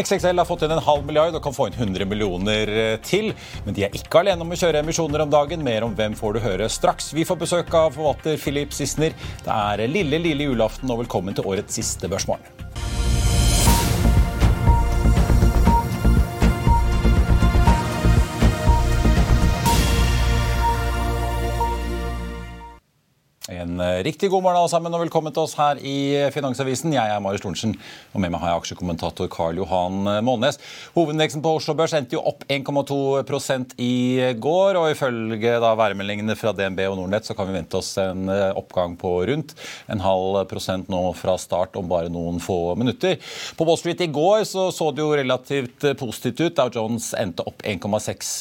XXL har fått inn en halv milliard og kan få inn 100 millioner til. Men de er ikke alene om å kjøre emisjoner om dagen. Mer om hvem får du høre straks. Vi får besøk av forvalter Philip Sissener. Det er lille, lille julaften, og velkommen til årets siste Børsmorgen. En eh, riktig god morgen alle sammen, og velkommen til oss her i Finansavisen. Jeg er Marius Thorensen, og med meg har jeg aksjekommentator Karl Johan eh, Målnes. Hovedindeksen på Oslo Børs endte jo opp 1,2 i går, og ifølge da værmeldingene fra DNB og Nordnett så kan vi vente oss en eh, oppgang på rundt en halv prosent nå fra start om bare noen få minutter. På Wall Street i går så, så det jo relativt positivt ut. Dow Jones endte opp 1,6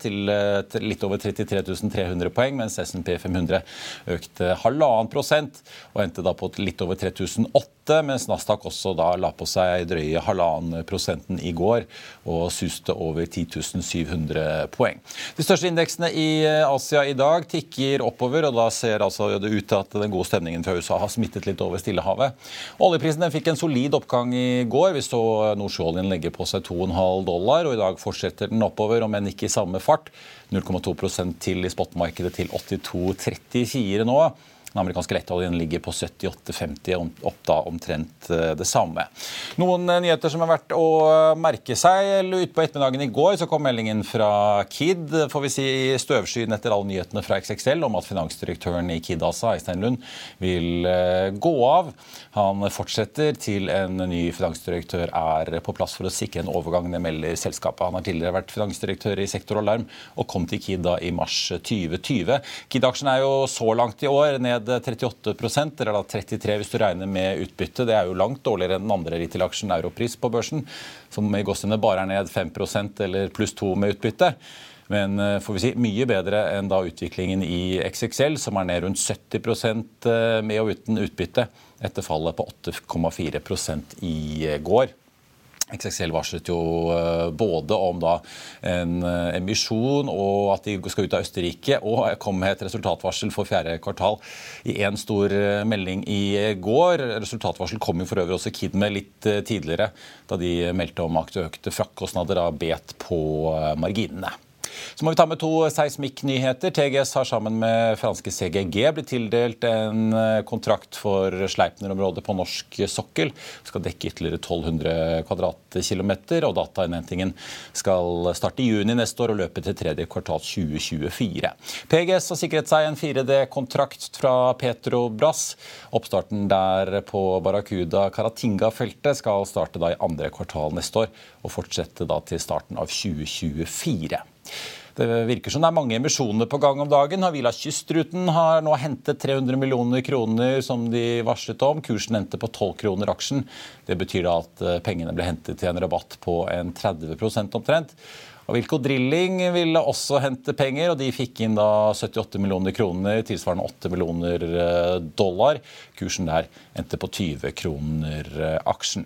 til, til litt over 33 300 poeng, mens S&P 500 økte økte halvannen prosent og endte da på litt over 3008, mens Nasdaq også da la på seg drøye halvannen prosenten i går og suste over 10 700 poeng. De største indeksene i Asia i dag tikker oppover, og da ser altså det ut til at den gode stemningen fra USA har smittet litt over Stillehavet. Oljeprisen den fikk en solid oppgang i går. Vi så nordsjøoljen legge på seg 2,5 dollar, og i dag fortsetter den oppover, om enn ikke i samme fart. 0,2% til i spotmarkedet til 82,34 nå. Den amerikanske lettoljen ligger på 78,50, opp da omtrent det samme. Noen nyheter som er verdt å merke seg. Utpå ettermiddagen i går så kom meldingen fra Kid får vi si, i støvskyen etter alle nyhetene fra XXL om at finansdirektøren i Kid ASA, Eistein Lund, vil gå av. Han fortsetter til en ny finansdirektør er på plass for å sikre en overgang, det melder selskapet. Han har tidligere vært finansdirektør i Sektor Alarm og kom til Kid da i mars 2020. Kid-aksjen er jo så langt i år ned 38% eller da 33 hvis du regner med utbytte. Det er jo langt dårligere enn den andre retail-aksjen Europris på børsen, som i gåsene bare er ned 5% eller pluss 2 med utbytte. Men får vi si, mye bedre enn da utviklingen i XXL, som er ned rundt 70% med og uten utbytte, etter fallet på 8,4% i går. XXL varslet jo både om en emisjon og at de skal ut av Østerrike, og kom med et resultatvarsel for fjerde kvartal i én stor melding i går. Resultatvarsel kom jo for øvrig også Kid med litt tidligere, da de meldte om økte fraktkostnader av bet på marginene. Så må vi ta med to seismikknyheter. TGS har sammen med franske CGG blitt tildelt en kontrakt for Sleipner-området på norsk sokkel. Det skal dekke ytterligere 1200 kvadratkilometer, og datainnhentingen skal starte i juni neste år og løpe til tredje kvartal 2024. PGS har sikret seg en 4D-kontrakt fra Petrobras. Oppstarten der på Barracuda Caratinga-feltet skal starte da i andre kvartal neste år og fortsette da til starten av 2024. Det virker som det er mange emisjoner på gang om dagen. Havila Kystruten har nå hentet 300 millioner kroner som de varslet om. Kursen endte på 12 kroner aksjen. Det betyr da at pengene ble hentet til en rabatt på en 30% omtrent. Wilco Drilling ville også hente penger, og de fikk inn da 78 millioner kroner, tilsvarende 8 millioner dollar. Kursen der endte på 20 kroner aksjen.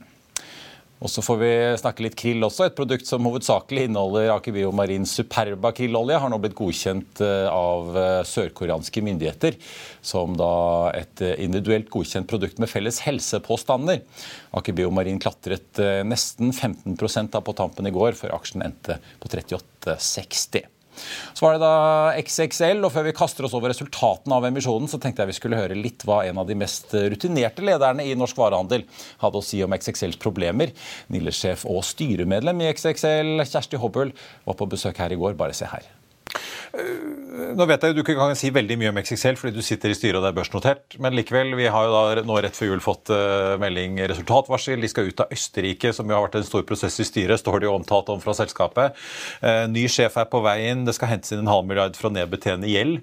Og så får vi snakke litt krill også. Et produkt som hovedsakelig inneholder Aker Biomarin Superba krillolje, har nå blitt godkjent eh, av eh, sørkoreanske myndigheter som da et eh, individuelt godkjent produkt med felles helsepåstander. Aker Biomarin klatret nesten 15 da på tampen i går, før aksjen endte på 38,60. Så var det da XXL, og før vi kaster oss over resultatene av emisjonen, så tenkte jeg vi skulle høre litt hva en av de mest rutinerte lederne i norsk varehandel hadde å si om XXLs problemer. Nille-sjef og styremedlem i XXL, Kjersti Hobbel, var på besøk her i går. Bare se her. Eh, nå vet jeg Du ikke kan si veldig mye om XXL fordi du sitter i styret og det er børsnotert. Men likevel, vi har jo da nå rett før jul fått uh, melding resultatvarsel. De skal ut av Østerrike, som jo har vært en stor prosess i styret, står det jo omtalt om fra selskapet. Uh, ny sjef er på vei inn. Det skal hentes inn en halv milliard for å nedbetjene gjeld.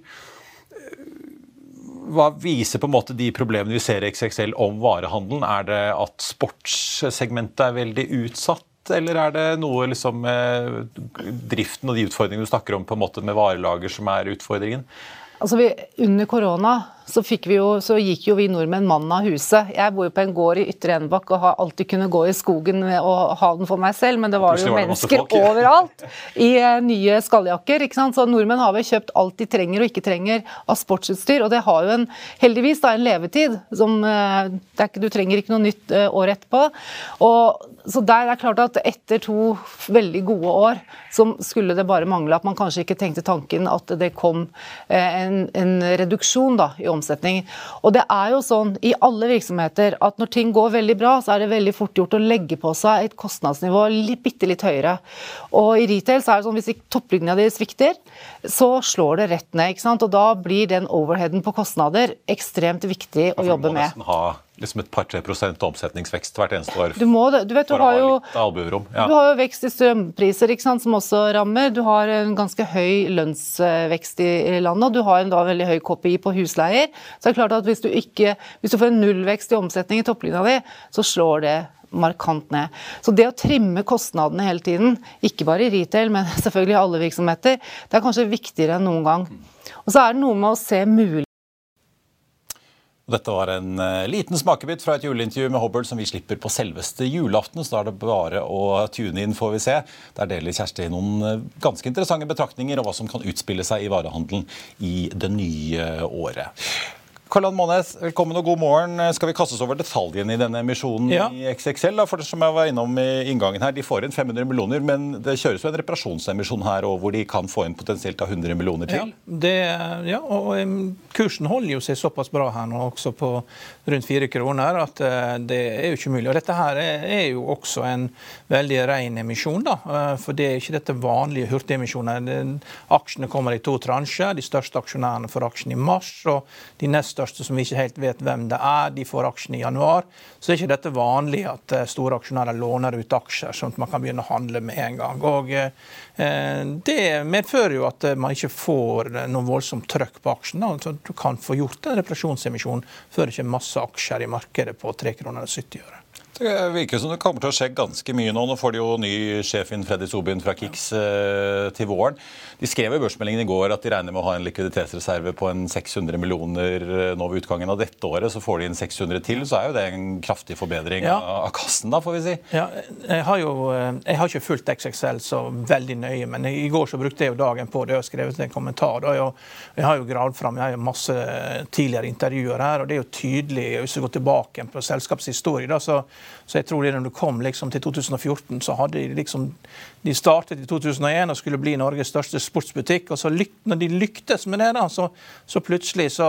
Hva viser på en måte de problemene vi ser i XXL om varehandelen? Er det at sportssegmentet er veldig utsatt? Eller er det noe liksom med driften og de utfordringene du snakker om på en måte med varelager som er utfordringen? Altså vi, Under korona så, jo, så, gikk jo vi nordmenn mannen av huset. Jeg bor jo på en gård i Ytre Enebakk og har alltid kunnet gå i skogen og ha den for meg selv, men det var jo mennesker folk, ja. overalt i uh, nye skalljakker. ikke sant? Så nordmenn har vel kjøpt alt de trenger og ikke trenger av sportsutstyr, og det har jo en, heldigvis da, en levetid. som uh, ikke, Du trenger ikke noe nytt uh, år etterpå. Og, så der er det klart at etter to veldig gode år så skulle det bare mangle at man kanskje ikke tenkte tanken at det kom en, en reduksjon da, i omsetning. Og det er jo sånn i alle virksomheter at når ting går veldig bra, så er det veldig fort gjort å legge på seg et kostnadsnivå litt, bitte litt høyere. Og i retail så er det sånn hvis topplinja di svikter, så slår det rett ned. ikke sant? Og da blir den overheaden på kostnader ekstremt viktig å jobbe med. Liksom et par-tre prosent omsetningsvekst hvert eneste år. Du, må. Du, vet, du, har jo, ja. du har jo vekst i strømpriser sant, som også rammer. Du har en ganske høy lønnsvekst i, landet, og du har en da veldig høy KPI på husleier. Så det er klart at hvis du, ikke, hvis du får en nullvekst i omsetning i topplinja di, så slår det markant ned. Så det å trimme kostnadene hele tiden, ikke bare i retail, men selvfølgelig i alle virksomheter, det er kanskje viktigere enn noen gang. Og så er det noe med å se mulig dette var en uh, liten smakebit fra et juleintervju med Hobble som vi slipper på selveste julaften. Så da er det bare å tune inn, får vi se. Der deler Kjersti noen uh, ganske interessante betraktninger om hva som kan utspille seg i varehandelen i det nye året. Karl-Ann Månes, velkommen og god morgen. Skal vi kaste oss over detaljene i denne emisjonen ja. i XXL? Da? For det som jeg var innom i inngangen her, De får inn 500 millioner, men det kjøres jo en reparasjonsemisjon her og hvor de kan få inn potensielt 100 millioner til? Ja, det, ja og kursen holder jo seg såpass bra her nå, også på rundt fire kroner, at eh, det er jo ikke mulig. Og Dette her er jo også en veldig ren emisjon, da. Eh, for det er ikke dette vanlige hurtigemisjoner. Aksjene kommer i to transjer. De største aksjonærene får aksjen i mars. og de nest største som vi ikke helt vet hvem det er, de får aksjene i januar. Så er ikke dette vanlig at eh, store aksjonærer låner ut aksjer, sånn at man kan begynne å handle med en gang. Og eh, Det medfører jo at man ikke får noe voldsomt trøkk på aksjene. Altså, du kan få gjort en reparasjonsemisjon før det kommer masse aksjer i markedet på 3 kroner og 70 øre. Det virker som det kommer til å skje ganske mye nå. Nå får de jo ny sjef inn Freddy Sobin fra Kix eh, til våren. De skrev i børsmeldingen i går at de regner med å ha en likviditetsreserve på en 600 millioner eh, nå ved utgangen av dette året. Så får de inn 600 til, så er jo det en kraftig forbedring ja. av kassen, da, får vi si. Ja, jeg har jo eh, jeg har ikke fulgt XXL så veldig nøye, men i går så brukte jeg jo dagen på det og skrevet en kommentar. Da. Jeg har jo gravd fram jeg har jo masse tidligere intervjuer her, og det er jo tydelig, hvis vi går tilbake på selskapets historie, da, så så jeg tror det når du kom liksom til 2014, så hadde de liksom De startet i 2001 og skulle bli Norges største sportsbutikk. og så lykt, Når de lyktes med det, da, så, så plutselig så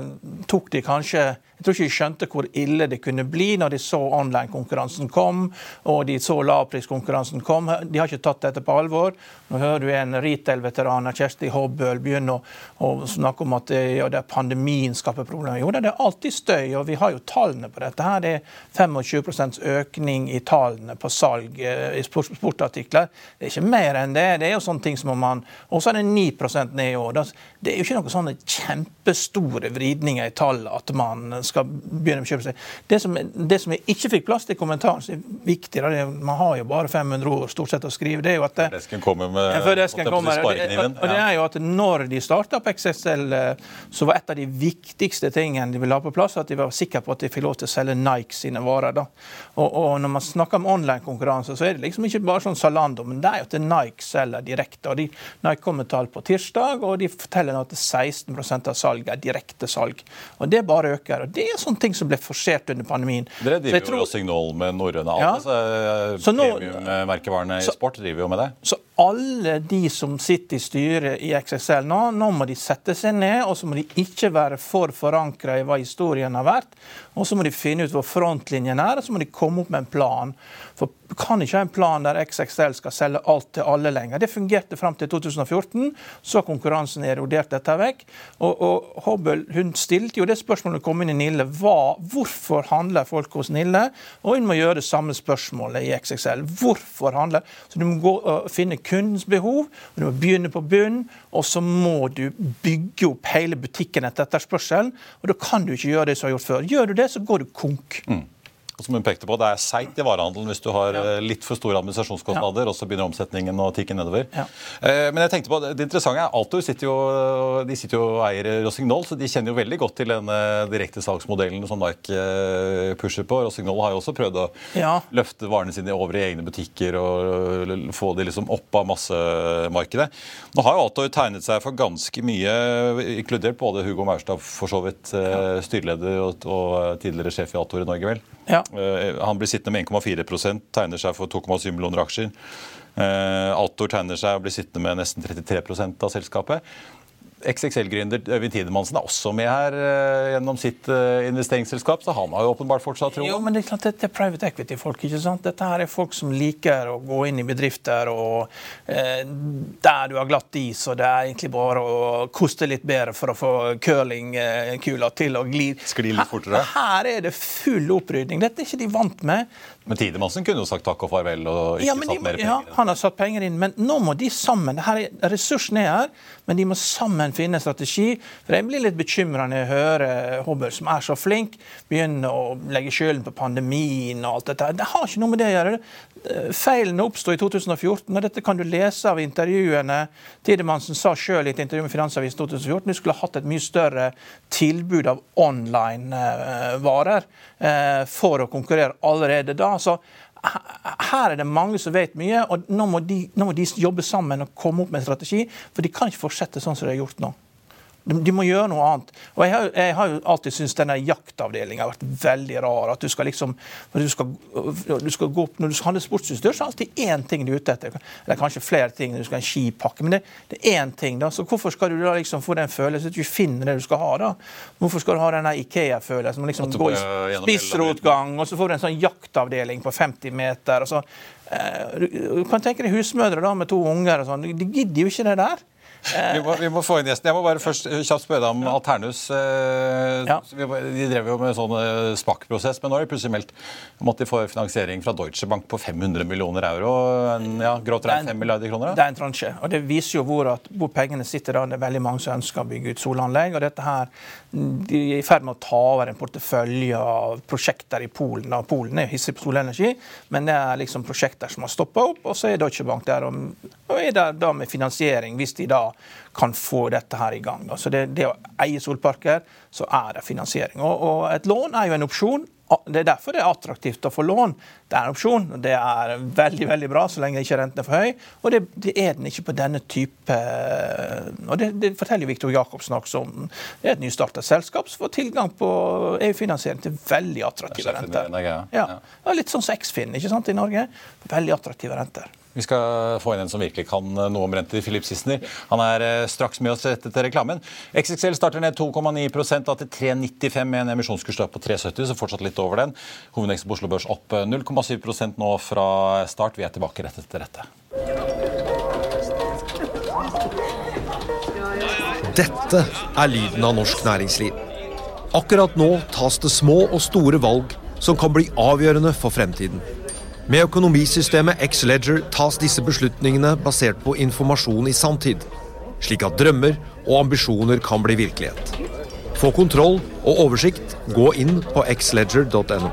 uh, tok de kanskje jeg tror ikke de skjønte hvor ille det kunne bli når de så online-konkurransen kom, og de så lavpriskonkurransen kom. De har ikke tatt dette på alvor. Nå hører du en retail-veteran, Kjersti Hobbøl, begynne å, å, snakke om at det, ja, det er pandemien skaper problemer. Jo, det er alltid støy, og vi har jo tallene på dette. her. Det er 25% økning i tallene på salg eh, i sportartikler. Det er ikke mer enn det. Det er jo sånne ting som om man Og så er det 9 ned i år. Det er jo ikke noen sånne kjempestore vridninger i tallet at man skal skal begynne å kjøpe seg. Det som, det som, jeg ikke fikk plass til i kommentaren, som er viktig, da, det, man har jo bare 500 ord stort sett å skrive, det er jo at det, Desken kommer med ja, desken kommer, og, det, og det er jo at når de starta på XXL, så var et av de viktigste tingene de ville ha på plass, at de var sikre på at de fikk lov til å selge Nike sine varer. da. Og, og når man snakker om online-konkurranse, så er det liksom ikke bare sånn Zalando, men det er jo at Nike selger direkte. og de, Nike kom med tall på tirsdag, og de forteller at 16 av salget er direkte salg. Og Det bare øker. og Det er sånne ting som ble forsert under pandemien. Dere driver tror... jo Signal med norrøne ja. altså, Premiummerkevarene i sport driver jo med det. Så alle de som sitter i styret i XXL nå, nå må de sette seg ned, og så må de ikke være for forankra i hva historien har vært. Og så må de finne ut hvor frontlinjen er, og så må de komme opp med en plan. For du kan ikke ha en plan der XXL skal selge alt til alle lenger. Det fungerte fram til 2014. Så har konkurransen erodert dette vekk. Og, og Hobble hun stilte jo det spørsmålet hun kom inn i Nille. Hva, hvorfor handler folk hos Nille? Og hun må gjøre det samme spørsmålet i XXL. Hvorfor handler Så du må gå og finne kundens behov, og du må begynne på bunn. Og så må du bygge opp hele butikken etter etterspørselen. Og da kan du ikke gjøre det som du har gjort før. Gjør du det, så går du konk. Mm. Og som hun pekte på, Det er seigt i varehandelen hvis du har ja. Eh, litt for store administrasjonskostnader, ja. og så begynner omsetningen å tikke nedover. Ja. Eh, men jeg tenkte på, det interessante er Altor sitter jo, de sitter jo og eier Rossignol, så de kjenner jo veldig godt til den direktesalgsmodellen som Nike eh, pusher på. Rossignol har jo også prøvd å løfte varene sine over i egne butikker og få de liksom opp av massemarkedet. Nå har jo Altor tegnet seg for ganske mye, inkludert både Hugo Maurstad, for så vidt styreleder og, og tidligere sjef i Altor i Norge, vel? Ja. Eh, han blir sittende med 1,4 tegner seg for 2,7 millioner aksjer. Eh, Altor tegner seg og blir sittende med nesten 33% av selskapet. XXL-gründer Øyvind Tidemansen er også med her uh, gjennom sitt uh, investeringsselskap, så han har jo åpenbart fortsatt tro. Jo, men det er klart dette er private equity-folk. ikke sant? Dette her er folk som liker å gå inn i bedrifter og uh, der du har glatt is, og det er egentlig bare å koste litt bedre for å få curlingkula til å gli. Skli litt fortere? Her, her er det full opprydning. Dette er ikke de vant med. Men Tidemansen kunne jo sagt takk og farvel og ikke ja, satt mer penger inn. Ja, han har satt penger inn, men nå må de sammen. Her er, ressursene er her, men de må sammen finne strategi. For Jeg blir litt bekymra når jeg hører Hobøl, som er så flink, begynne å legge skylden på pandemien og alt dette. Det har ikke noe med det å gjøre. Feilene oppsto i 2014, og dette kan du lese av intervjuene. Tidemansen sa sjøl i et intervju med Finansavisen 2014 du skulle hatt et mye større tilbud av online-varer eh, for å konkurrere allerede da. Så her er det mange som vet mye, og nå må, de, nå må de jobbe sammen og komme opp med en strategi. For de kan ikke fortsette sånn som de har gjort nå. De, må gjøre noe annet. Og Jeg har, jeg har jo alltid syntes denne jaktavdelinga har vært veldig rar. at du skal liksom, Når du skal, du skal gå opp, når du skal handle sportsutstyr, så er det alltid én ting du er ute etter. Eller kanskje flere ting når du skal ha en skipakke. Men det, det er én ting. da, så Hvorfor skal du da liksom få den følelsen at du finner det du skal ha? da? Hvorfor skal du ha denne Ikea-følelsen? Liksom gå i spissrotgang, og så får du en sånn jaktavdeling på 50 meter. og så eh, du kan tenke deg husmødre da med to unger. og sånn, De gidder jo ikke det der. Vi må, vi må, få inn gjesten. Jeg må bare først eh, kjapt spørre deg om Alternus. Eh, ja. De drev jo med sånn eh, SPAC-prosess, men nå har de plutselig meldt om at de får finansiering fra Deutsche Bank på 500 millioner euro. En, ja, grovt regnet 5 milliarder kroner? Da. Det er en transje. og Det viser jo hvor, at, hvor pengene sitter. da. Det er veldig mange som ønsker å bygge ut solanlegg. og dette her, De er i ferd med å ta over en portefølje av prosjekter i Polen. Da. Polen er hissig på solenergi, men det er liksom prosjekter som har stoppa opp. Og så er Deutsche Bank der og, og er der da med finansiering, hvis de da kan få dette her i gang. Så det, det å eie solparker, så er det finansiering. Og, og et lån er jo en opsjon. Det er derfor det er attraktivt å få lån. Det er en opsjon. og Det er veldig veldig bra så lenge ikke renten er for høy. Og det, det, er den ikke på denne type og Det, det forteller Viktor Jacobsen også om. Det er et nystartet selskap som får tilgang på EU-finansiering til veldig attraktive renter. Ja. Litt sånn som sant, i Norge. Veldig attraktive renter. Vi skal få inn en som virkelig kan noe om renter. Philip Sissener. Han er eh, straks med oss etter reklamen. XXL starter ned 2,9 da til 3,95 med en emisjonskurs på 3,70, så fortsatt litt over den. Hovedveksten på Oslo Børs opp 0,7 eh, nå fra start. Vi er tilbake rett etter dette. Dette er lyden av norsk næringsliv. Akkurat nå tas det små og store valg som kan bli avgjørende for fremtiden. Med økonomisystemet X-Leger tas disse beslutningene basert på informasjon i sanntid, slik at drømmer og ambisjoner kan bli virkelighet. Få kontroll og oversikt. Gå inn på xledger.no.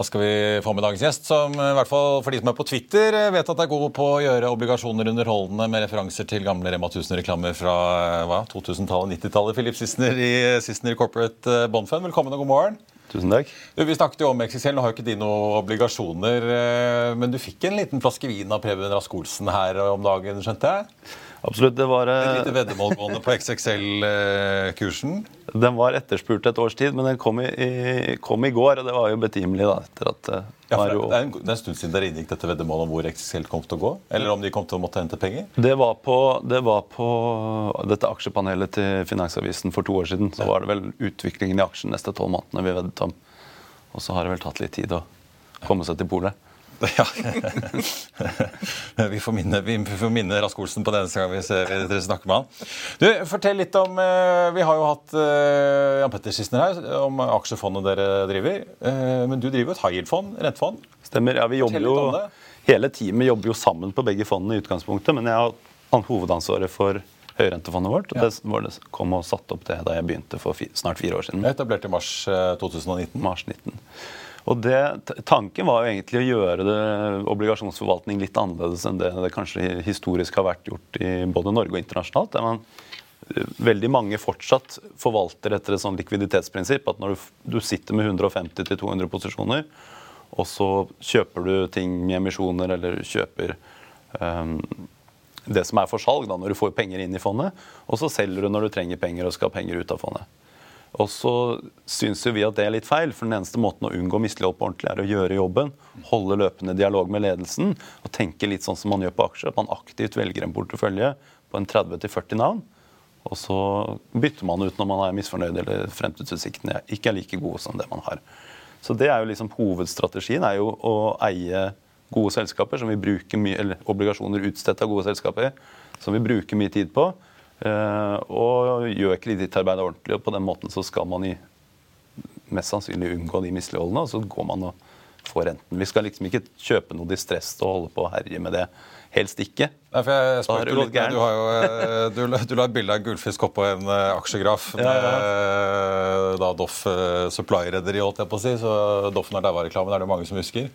Da skal vi få med dagens gjest, som i hvert fall for de som er på Twitter, vet at er god på å gjøre obligasjoner underholdende med referanser til gamle Rema 1000-reklamer fra 2000-tallet, 90-tallet. Philip Sissener i Sissener Corporate Bondfund, velkommen og god morgen. Tusen takk. Du, vi snakket jo om XXL, nå har jo ikke de noen obligasjoner. Eh, men du fikk en liten flaske vin av Preben Rask Olsen her om dagen, skjønte jeg? Absolutt. det var... Et lite veddemål gående på XXL-kursen? Den var etterspurt et års tid, men den kom i, kom i går, og det var jo betimelig. da, etter at eh, ja, for det, er en, det er en stund siden dere inngikk dette veddemålet om hvor XXL kom til å gå? Eller om de kom til å måtte hente penger? Det var på, det var på dette aksjepanelet til Finansavisen for to år siden. Så var det vel utviklingen i aksjen neste tolv månedene vi veddet om. Og så har det vel tatt litt tid å komme seg til polet. Ja. vi får minne, vi får minne Rask-Olsen på det neste gang vi ser vi snakker med han. Du, Fortell litt om eh, Vi har jo hatt uh, Jan Petter Sissener her om aksjefondet dere driver. Uh, men du driver jo et high yield-fond, rentefond? Stemmer. ja, vi jobber jo, Hele teamet jobber jo sammen på begge fondene i utgangspunktet, men jeg har hovedansvaret for høyrentefondet vårt. og ja. Det var det kom og satte opp det da jeg begynte for snart fire år siden. Etablert i mars 2019. Mars 19. Og det, Tanken var jo egentlig å gjøre det obligasjonsforvaltning litt annerledes enn det det kanskje historisk har vært gjort i både Norge og internasjonalt. der man eh, veldig mange fortsatt forvalter etter et sånn likviditetsprinsipp. At når du, du sitter med 150-200 posisjoner, og så kjøper du ting med emisjoner eller kjøper um, det som er for salg, da, når du får penger inn i fondet, og så selger du når du trenger penger og skal ha penger ut av fondet. Og så syns vi at det er litt feil, for den eneste måten å unngå mislighold på ordentlig er å gjøre jobben, holde løpende dialog med ledelsen og tenke litt sånn som man gjør på aksjer. At man aktivt velger en portefølje på en 30-40 navn. Og så bytter man ut når man er misfornøyd eller fremtidsutsiktene ikke er like gode som det man har. Så det er jo liksom Hovedstrategien er jo å eie gode selskaper som vi bruker mye, eller obligasjoner utstedt av gode selskaper som vi bruker mye tid på. Eh, og gjør kredittarbeidet ordentlig. og På den måten så skal man i, mest sannsynlig unngå de misligholdene, og så går man og får renten. Vi skal liksom ikke kjøpe noe distress og holde på å herje med det. Helst ikke. Nei, for jeg spurte du, litt, du, har jo, eh, du, du la et bilde av en gullfisk oppå en uh, aksjegraf med ja, ja. da Doff Supply-rederi, holdt jeg på å si. Så Doffen er daua-reklamen er det mange som husker.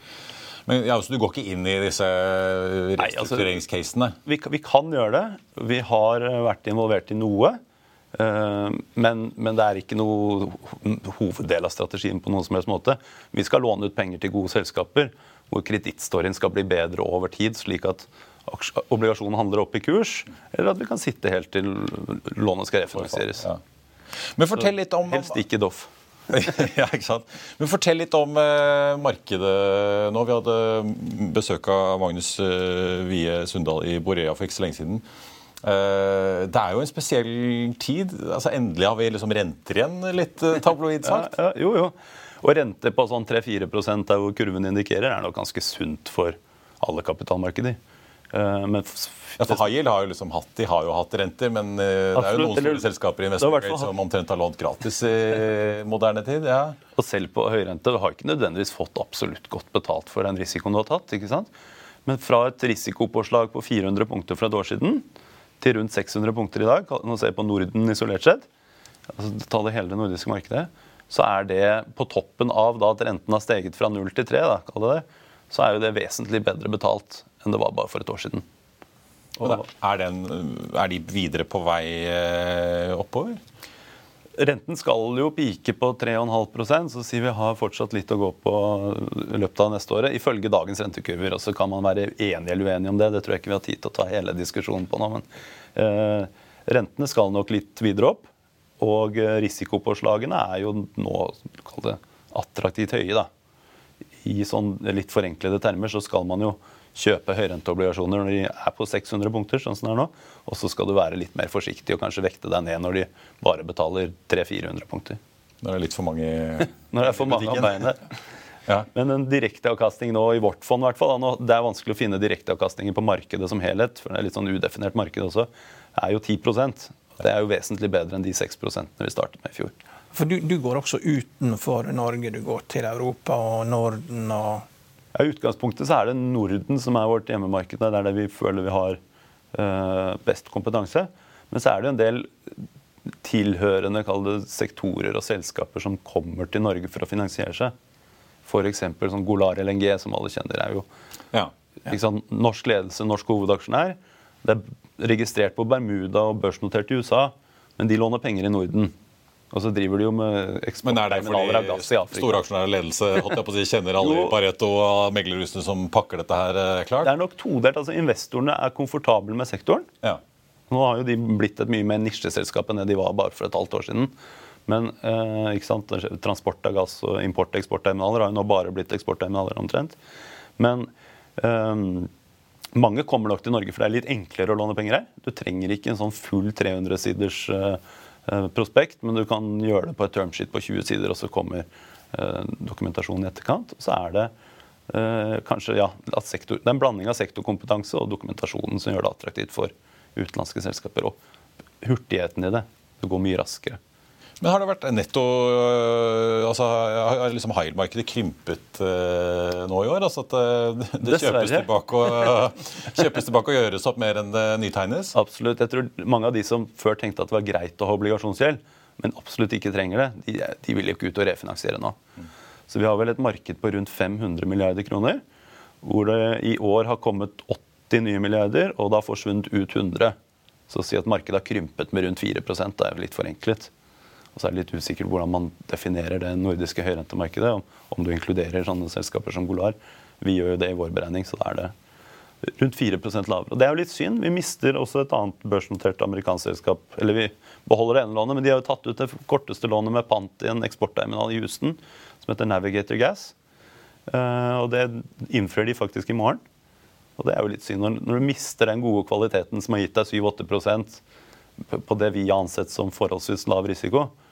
Men ja, Så du går ikke inn i disse restruktureringscasene? Altså, vi, vi, kan gjøre det. Vi har vært involvert i noe. Eh, men, men, det er ikke noe hoveddel av strategien på noen som helst måte. Vi skal låne ut penger til gode selskaper hvor kredittstoryen skal bli bedre over tid, slik at obligasjonen handler opp i kurs, eller at vi kan sitte helt til lånet skal refinansieres. Ja. Men fortell litt om... Helst ikke Doff. ja, ikke sant. Men fortell litt om eh, markedet nå. Vi hadde besøk av Magnus eh, Wie Sundal i Borea for ikke så lenge siden. Eh, det er jo en spesiell tid. altså Endelig har vi liksom renter igjen, litt eh, tabloid sagt. Ja, ja, jo, jo. Og rente på sånn 3-4 der hvor kurven indikerer, er nok ganske sunt for alle kapitalmarkeder. Eh, men ja, for High har jo liksom hatt, de har jo hatt renter, men det det er jo noen store selskaper i Investment som omtrent har lånt gratis i moderne tid. ja. Og selv på høyrente har ikke nødvendigvis fått absolutt godt betalt for den risikoen du har tatt. ikke sant? Men fra et risikopåslag på 400 punkter for et år siden til rundt 600 punkter i dag, nå ser jeg på Norden isolert sett, altså ta det hele det nordiske markedet, så er det på toppen av da at renten har steget fra 0 til 3, da, det, så er jo det vesentlig bedre betalt enn det var bare for et år siden. Er, den, er, de videre på vei eh, oppover? Renten skal jo pike på 3,5% så sier vi har fortsatt litt å gå på i løpet av neste året, ifølge dagens rentekurver. Og så kan man være enig eller uenig om det. Det tror jeg ikke vi har tid til å ta hele diskusjonen på nå. Men eh, rentene skal nok litt videre opp. Og eh, risikopåslagene er jo nå kall det, attraktivt høye. da. I sånn litt forenklede termer så skal man jo kjøpe høyrenteobligasjoner når de er på 600 punkter, sånn som det er nå. Og så skal du være litt mer forsiktig og kanskje vekte deg ned når de bare betaler 300-400 punkter. Når det er litt for mange Når det er for mange av beinet. Ja. Men en direkteavkastning nå i vårt fond, hvert fall, det er vanskelig å finne direkteavkastninger på markedet som helhet, for det er litt sånn udefinert marked også, er jo 10% Det er jo vesentlig bedre enn de 6 vi startet med i fjor. For du, du går også utenfor Norge. Du går til Europa og Norden og I utgangspunktet så er det Norden som er vårt hjemmemarked. Det er der vi føler vi har uh, best kompetanse. Men så er det en del tilhørende det, sektorer og selskaper som kommer til Norge for å finansiere seg. F.eks. sånn Golar LNG, som alle kjenner. er jo ja. Liksom, norsk ledelse, norsk hovedaksjonær. Det er registrert på Bermuda og børsnotert i USA, men de låner penger i Norden. Og så driver de jo med eksportterminaler av gass i Afrika. Storaksjonær ledelse holdt jeg på å si, kjenner alle i Pareto og meglerhusene som pakker dette her eh, klart? Det er nok todelt. altså Investorene er komfortable med sektoren. Ja. Nå har jo de blitt et mye mer nisjeselskap enn det de var bare for et halvt år siden. Men eh, transport av gass og import- og eksportterminaler har jo nå bare blitt eksportterminaler omtrent. Men eh, mange kommer nok til Norge for det er litt enklere å låne penger her. Du trenger ikke en sånn full 300-siders eh, Eh, prospekt, men du kan gjøre det på et termsheet på 20 sider, og så kommer eh, dokumentasjonen i etterkant. Så er det eh, kanskje ja, sektor, det er en blanding av sektorkompetanse og dokumentasjonen som gjør det attraktivt for utenlandske selskaper. Og hurtigheten i det. Det går mye raskere. Men har det vært netto øh, altså Har liksom high-markedet krympet uh, nå i år? Altså at uh, det kjøpes tilbake, og, kjøpes tilbake, og, gjøres opp mer enn det nytegnes? Absolutt. Jeg tror mange av de som før tenkte at det var greit å ha obligasjonsgjeld, men absolutt ikke trenger det, de, de vil jo ikke ut og refinansiere nå. Så vi har vel et marked på rundt 500 milliarder kroner, hvor det i år har kommet 80 nye milliarder, og det har forsvunnet ut 100. Så å si at markedet har krympet med rundt 4% det er jo litt forenklet. Og så er det litt usikkert hvordan man definerer det nordiske høyrentemarkedet. Om, om du inkluderer sånne selskaper som Golar. Vi gjør jo det i vår beregning, så da er det rundt 4% lavere. Og Det er jo litt synd. Vi mister også et annet børsnotert amerikansk selskap. Eller vi beholder det ene lånet, men de har jo tatt ut det korteste lånet med pant i en eksportterminal i Houston som heter Navigator Gas. Uh, og det innfører de faktisk i morgen. Og det er jo litt synd. Når, du mister den gode kvaliteten som har gitt deg 7-8 på det vi har ansett som forholdsvis lav risiko, Eh,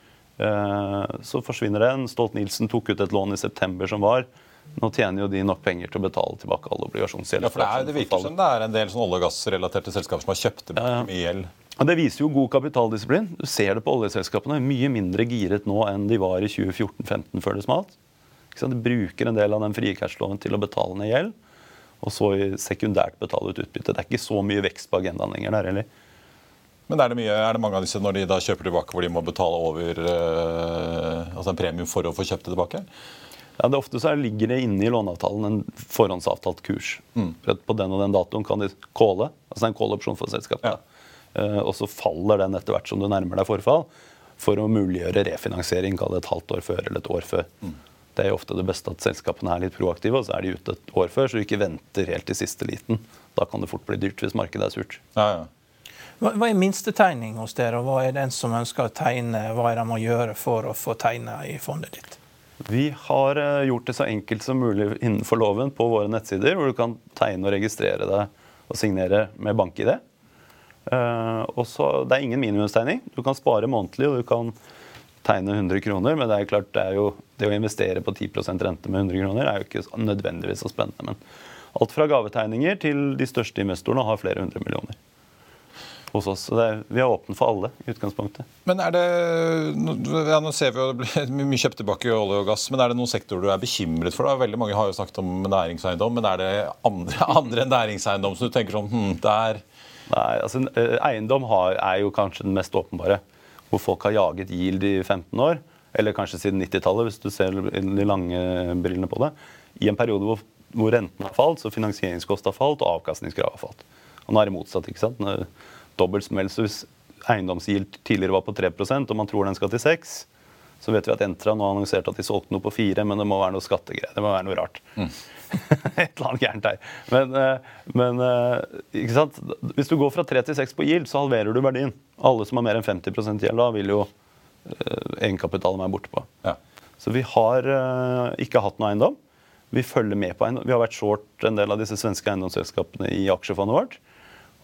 så forsvinner den. Stolt-Nielsen tok ut et lån i september som var. Nå tjener jo de nok penger til å betale tilbake all obligasjonsgjeld. Ja, for det, er, det virker som det er en del sånn olje- og gassrelaterte selskaper som har kjøpt ja, ja. mye gjeld. Og Det viser jo god kapitaldisiplin. Du ser det på oljeselskapene. Mye mindre giret nå enn de var i 2014-2015 før det smalt. De bruker en del av den frie cashloven til å betale ned gjeld, og så sekundært betale ut utbytte. Det er ikke så mye vekst på agendaen lenger der heller. Men er det, mye, er det, mange av disse når de da kjøper tilbake, hvor de må betale over uh, altså en premium for å få kjøpt det tilbake? Ja, det Ofte så ligger det inne i låneavtalen en forhåndsavtalt kurs. Mm. På den og den datoen kan de calle, altså en call-opsjon for selskapet. Ja. Uh, og så faller den etter hvert som du nærmer deg forfall, for å muliggjøre refinansiering, kall det et halvt år før eller et år før. Mm. Det er jo ofte det beste at selskapene er litt proaktive, og så er de ute et år før, så du ikke venter helt til siste liten. Da kan det fort bli dyrt hvis markedet er surt. Ja, ja. Hva, er minstetegning hos dere, og hva er den som ønsker å tegne? Hva er det man må gjøre for å få tegne i fondet ditt? Vi har eh, gjort det så enkelt som mulig innenfor loven på våre nettsider, hvor du kan tegne og registrere deg og signere med bank-ID. Uh, det er ingen minimumstegning. Du kan spare månedlig, og du kan tegne 100 kroner. Men det er klart, det, er jo, det å investere på 10% rente med 100 kroner er jo ikke nødvendigvis så spennende. Men alt fra gavetegninger til de største investorene har flere hundre millioner hos oss. Så er, vi er åpne for alle i utgangspunktet. Men er det, ja, Nå ser vi jo det blir mye kjøpt tilbake i olje og gass, men er det noen sektorer du er bekymret for? da? Veldig Mange har jo snakket om næringseiendom, men er det andre, andre næringseiendom som du tenker sånn hm, er... Nei, altså eh, Eiendom har, er jo kanskje den mest åpenbare. Hvor folk har jaget yield i 15 år, eller kanskje siden 90-tallet, hvis du ser de lange brillene på det. I en periode hvor, hvor renten har falt, så finansieringskost har falt, og avkastningskrav har falt. Og nå er det motsatt. ikke sant? Dobbelt smell. Så hvis eiendomsgild tidligere var på 3% og man tror den skal til 6 så vet vi at Entra nå har annonsert at de solgte noe på 4 men det må være noe skattegreier. Det må være noe rart. Mm. Et eller annet gærent her. Men, eh, men, eh, ikke sant? hvis du går fra 3 til 6 på yield, så halverer du verdien. Alle som har mer enn 50 gjeld, da vil jo eh, egenkapitalen være borte på. Ja. Så vi har ikke hatt noe eiendom. Vi følger med på eiendom. Vi har vært short en del av disse svenske eiendomsselskapene i aksjefondet vårt.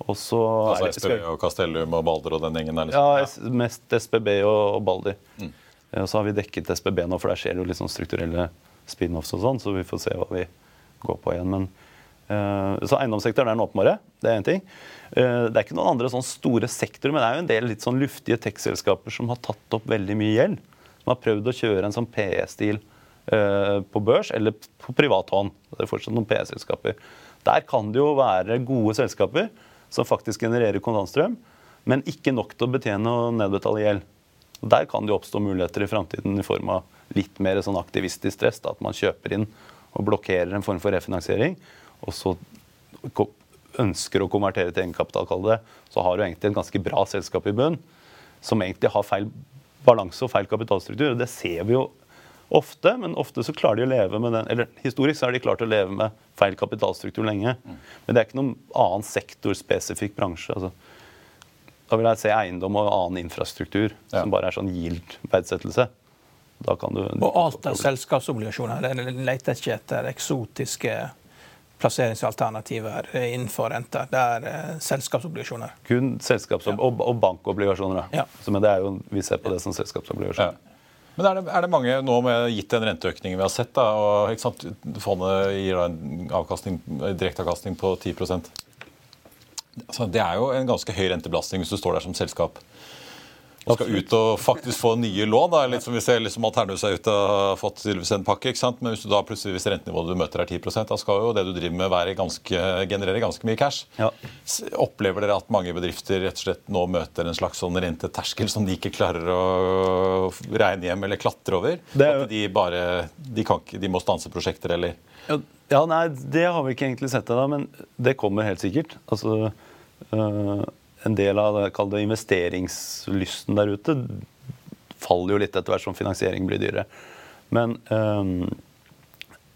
Også altså SPB og Castellum og Balder og den gjengen der? Liksom. Ja, mest SPB og Balder. Mm. Og så har vi dekket SPB nå, for der skjer jo litt sånn strukturelle spin-offs og sånn, så vi får se hva vi går på igjen. Men, uh, så eiendomssektoren er den åpenbare. Det er én ting. Uh, det er ikke noen andre sånn store sektorer, men det er jo en del litt sånn luftige tech-selskaper som har tatt opp veldig mye gjeld. Som har prøvd å kjøre en sånn PE-stil uh, på børs eller på privat hånd. Det er fortsatt noen PE-selskaper. Der kan det jo være gode selskaper som faktisk genererer kontantstrøm, men ikke nok til å betjene og nedbetale gjeld. Der kan det jo oppstå muligheter i framtiden i form av litt mer sånn aktivistisk stress. Da, at man kjøper inn og blokkerer en form for refinansiering, og så ønsker å konvertere til egenkapital, kall det, så har du egentlig et ganske bra selskap i bunn som egentlig har feil balanse og feil kapitalstruktur. og Det ser vi jo Ofte, men ofte så klarer de å leve med den Eller historisk så har de klart å leve med feil kapitalstruktur lenge. Mm. Men det er ikke noen annen sektorspesifikk bransje. altså da vil jeg se eiendom og annen infrastruktur ja. som bare er sånn yield-verdsettelse. Da kan du Og alt er selskapsobligasjoner. Det leter ikke etter eksotiske plasseringsalternativer innenfor renter. Det er eh, selskapsobligasjoner. Kun selskaps- og, og bankobligasjoner. Ja. Så, men det er jo, vi ser på det som selskapsobligasjoner. Men er det, er det, mange nå med gitt den renteøkningen vi har sett, da, og sant, fondet gir en avkastning, direkteavkastning på 10% altså, Det er jo en ganske høy rentebelastning hvis du står der som selskap og skal ut og faktisk få nye lån. Da. Litt som vi ser liksom Alternus er ute og har fått en pakke. ikke sant? Men hvis du da plutselig, hvis rentenivået du møter er 10% da skal jo det du driver med være ganske, generere ganske mye cash. Ja. Opplever dere at mange bedrifter rett og slett nå møter en slags sånn renteterskel som de ikke klarer å regne hjem eller klatre over? Er, at de bare de, kan, de må stanse prosjekter, eller? Ja, nei, Det har vi ikke egentlig sett ennå, men det kommer helt sikkert. Altså... Øh en del av det, investeringslysten der ute faller jo litt etter hvert som finansiering blir dyrere. Men um,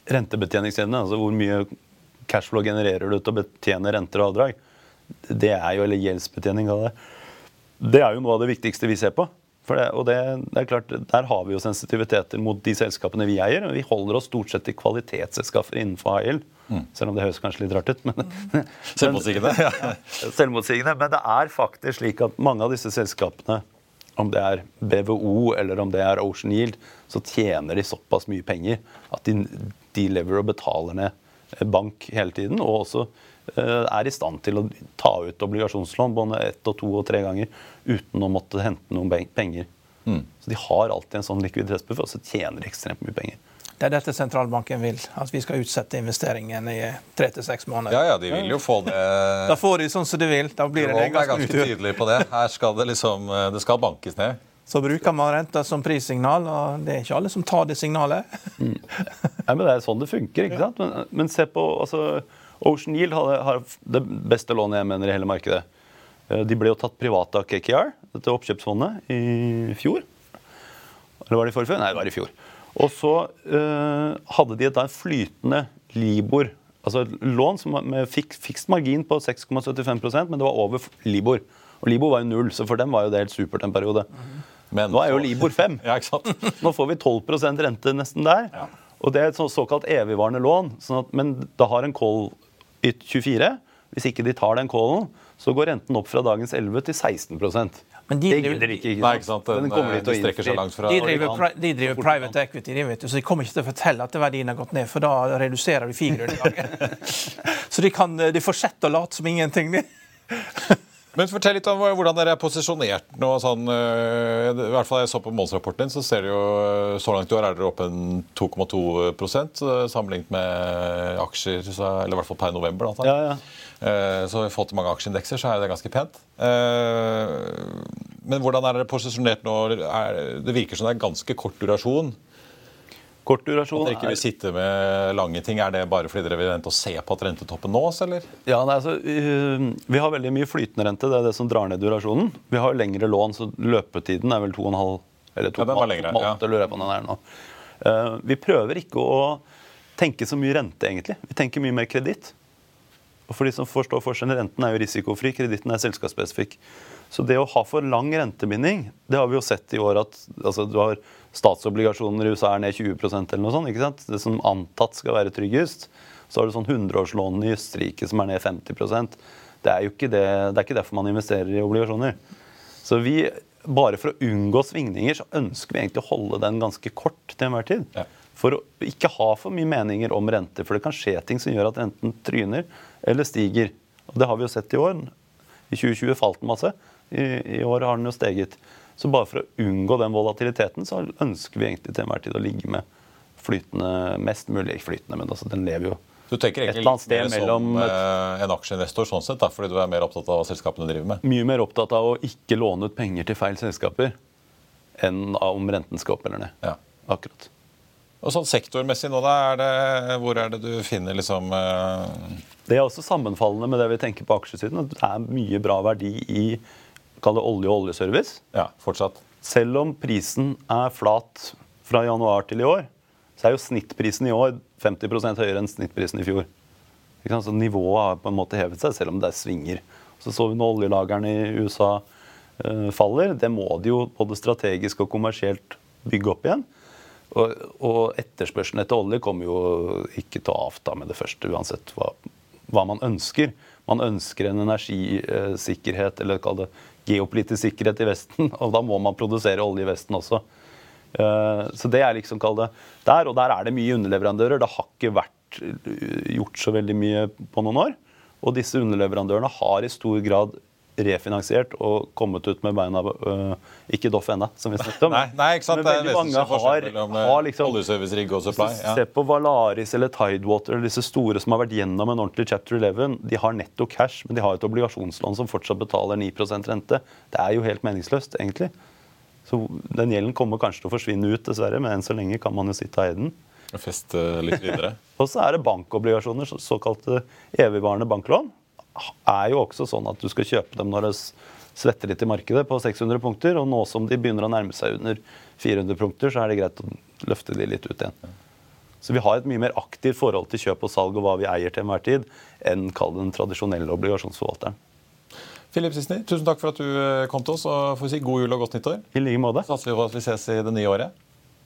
rentebetjeningsevne, altså hvor mye cashflow genererer du til å betjene renter og avdrag, det er jo, eller gjeldsbetjening av det, det er jo noe av det viktigste vi ser på. Det, og det, det, er klart, Der har vi jo sensitiviteter mot de selskapene vi eier. Vi holder oss stort sett til kvalitetsselskaper innenfor high Mm. Selv om det høres kanskje litt rart ut. Men, selvmotsigende. ja, selvmotsigende. Men det er faktisk slik at mange av disse selskapene, om det er BVO eller om det er Ocean Yield, så tjener de såpass mye penger at de, deliver og betaler ned bank hele tiden. Og også uh, er i stand til å ta ut obligasjonslån både ett og to og tre ganger uten å måtte hente noen penger. Mm. Så de har alltid en sånn likviditetsbuffer, og så tjener de ekstremt mye penger. Det er dette sentralbanken vil, at vi skal utsette investeringen i tre til seks måneder. Ja, ja, de vil jo få det Da får de sånn som de vil. Da blir det ganske, ganske tydelig på det. Her skal det liksom Det skal bankes ned. Så bruker man renta som prissignal, og det er ikke alle som tar det signalet. Mm. Nei, men Det er sånn det funker. ikke sant? Men, men se på altså, Ocean Yield har, har det beste lånet jeg mener i hele markedet. Eh, de ble jo tatt private av KKR, dette oppkjøpsfondet, i fjor. Eller var det i forfjor? Nei, det var i fjor. Og så øh, hadde de et en flytende Libor. Altså et lån som, med fik, fikst margin på 6,75% men det var over Libor. Og Libor var jo null, så for dem var jo det helt supert en periode. Men, Nå er jo Libor 5. ja? Nå får vi 12% rente nesten der. Ja. Og det er et såkalt evigvarende lån. Sånn at, men da har en call i 24. Hvis ikke de tar den callen, så går renten opp fra dagens 11 til 16 men de, det gidder de ikke. ikke Nei, ikke sant? Den, den de strekker seg langt fra De driver, de driver private equity, de vet du, så de kommer ikke til å fortelle at verdien har gått ned, for da reduserer de fiberutgangen. så de, kan, de fortsetter å late som ingenting. Men Fortell litt om hvordan dere er posisjonert nå. Sånn, eh, I hvert fall jeg så på månedsrapporten din, så ser du jo eh, så langt i år er dere oppe en 2,2 eh, sammenlignet med aksjer, eller i hvert fall per november. Da, ja, ja. Så i forhold til mange aksjeindekser så er det ganske pent. Men hvordan er dere posisjonert nå? Det virker som det er ganske kort durasjon. Kort durasjon At dere ikke vil sitte med lange ting, Er det bare fordi dere vil vente og se på at rentetoppen nås, eller? Ja, nei, altså, Vi har veldig mye flytende rente. Det er det som drar ned durasjonen. Vi har lengre lån, så løpetiden er vel 2,5 eller 2,8 ja, ja. lurer jeg på den er nå. Uh, vi prøver ikke å tenke så mye rente, egentlig. Vi tenker mye mer kreditt. Og for de som forstår forskjellen, Renten er jo risikofri, kreditten er selskapsspesifikk. Så det å ha for lang rentebinding, det har vi jo sett i år at altså, du har statsobligasjoner i USA er ned 20% eller noe sånt. ikke sant? Det som antatt skal være tryggest. Så har du sånn 100-årslån i Østerrike som er ned 50 Det er jo ikke, det, det er ikke derfor man investerer i obligasjoner. Så vi, bare for å unngå svingninger, så ønsker vi egentlig å holde den ganske kort til enhver tid. Ja. For å ikke ha for mye meninger om renter, for det kan skje ting som gjør at renten tryner eller stiger. Og Det har vi jo sett i år. I 2020 falt den masse. I, i år har den jo steget. Så bare for å unngå den volatiliteten, så ønsker vi egentlig til enhver tid å ligge med flytende mest mulig flytende, men altså, den lever jo du tenker egentlig litt mer som eh, en aksjeinvestor sånn sett, da, fordi du er mer opptatt av hva selskapene driver med? Mye mer opptatt av å ikke låne ut penger til feil selskaper enn om renten skal opp eller ned. Ja. Akkurat. Og sånn sektormessig nå, da, er det, hvor er det du finner liksom uh... Det er også sammenfallende med det vi tenker på aksjesiden. at Det er mye bra verdi i kall det olje- og oljeservice. Ja, fortsatt. Selv om prisen er flat fra januar til i år, så er jo snittprisen i år 50% høyere enn snittprisen i fjor. Så Nivået har på en måte hevet seg, selv om det er svinger. Så så vi når oljelagrene i USA uh, faller. Det må de jo både strategisk og kommersielt bygge opp igjen. Og, og etterspørselen etter olje kommer jo ikke til å avta med det første, uansett hva, hva man ønsker. Man ønsker en energisikkerhet, eller kall det geopolitisk sikkerhet i Vesten, og da må man produsere olje i Vesten også. Eh, så det er liksom kall det der, og der er det mye underleverandører. Det har ikke vært eh, gjort så veldig mye på noen år. Og disse underleverandørene har i stor grad refinansiert og kommet ut med beina uh, Ikke Doff ennå, som vi snakket om. Nei, nei, ikke sant? Men veldig mange har, har liksom, oljeservicerigg og supply. Ja. Se på Valaris eller Tidewater, eller disse store som har vært gjennom en ordentlig chapter 11. De har netto cash, men de har et obligasjonslån som fortsatt betaler 9% rente. Det er jo helt meningsløst, egentlig. Så den gjelden kommer kanskje til å forsvinne ut, dessverre, men enn så lenge kan man jo sitte og eie den. Feste litt videre. og så er det bankobligasjoner, såkalte evigvarende banklån er jo også sånn at du skal kjøpe dem når det svetter litt i markedet på 600 punkter. Og nå som de begynner å nærme seg under 400 punkter, så er det greit å løfte de litt ut igjen. Så vi har et mye mer aktivt forhold til kjøp og salg og hva vi eier til enhver tid, enn kall den tradisjonelle obligasjonsforvalteren. Philip Sissener, tusen takk for at du eh, kom til oss. og får si God jul og godt nyttår. I like måte. Satser vi på at vi ses i det nye året.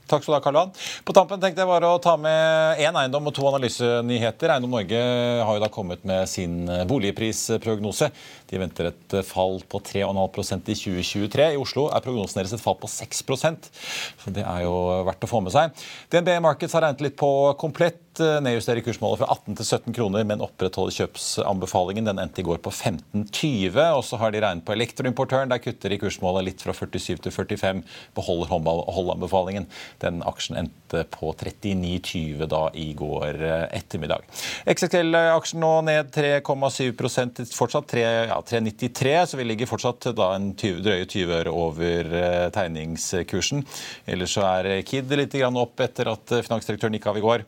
Takk skal du ha, Karl Johan. På tampen tenkte jeg bare å ta med én eiendom og to analysenyheter. Eiendom Norge har jo da kommet med sin boligprisprognose. De venter et fall på 3,5% i 2023. I Oslo er prognosen deres et fall på 6 så det er jo verdt å få med seg. DNB Markets har regnet litt på komplett nedjusterer kursmålet fra 18 til 17 kroner, men opprettholde kjøpsanbefalingen. Den endte i går på 15,20. Og så har de regnet på elektroimportøren. Der kutter de kursmålet litt fra 47 til 45. Beholder holdanbefalingen. Den aksjen endte på 39,20 da i går ettermiddag. XXL-aksjen nå ned 3,7% fortsatt 3, ja, 3,93, så vi ligger fortsatt da en 20, drøye 20 øre over tegningskursen. Ellers så er Kid litt opp etter at finansdirektøren gikk av i går.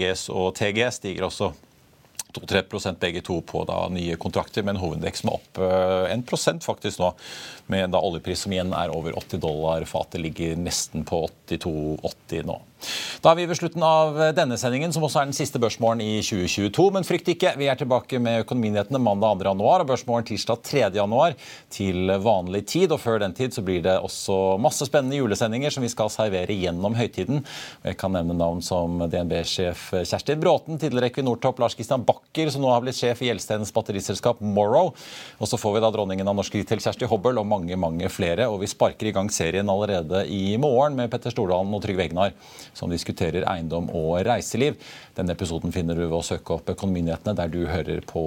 PGS og TGS stiger også 2-3 begge to på da nye kontrakter, men hovedindeksen er opp 1 prosent faktisk nå. Med da oljepris som igjen er over 80 dollar fatet, ligger nesten på 82,80 nå. Da er vi ved slutten av denne sendingen, som også er den siste børsmålen i 2022. Men frykt ikke, vi er tilbake med Økonominyhetene mandag 2. januar og børsmålen tirsdag 3. januar til vanlig tid. Og før den tid så blir det også masse spennende julesendinger som vi skal servere gjennom høytiden. Jeg kan nevne navn som DNB-sjef Kjerstin Bråten, tidligere Equinor-topp Lars Kristian Bakker, som nå har blitt sjef i Gjelstens batteriselskap Morrow. Og så får vi da dronningen av norsk retail Kjersti Hobbel og mange, mange flere. Og vi sparker i gang serien allerede i morgen med Petter Stordalen og Trygve Egnar som diskuterer eiendom og reiseliv. Denne episoden finner du ved å søke opp Økonominyhetene der du hører på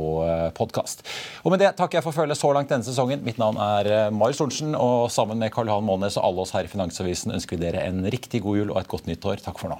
podkast. Og Med det takker jeg for følget så langt denne sesongen. Mitt navn er eh, Marius Thorensen, og sammen med Karl Johan Månes og alle oss her i Finansavisen ønsker vi dere en riktig god jul og et godt nytt år. Takk for nå.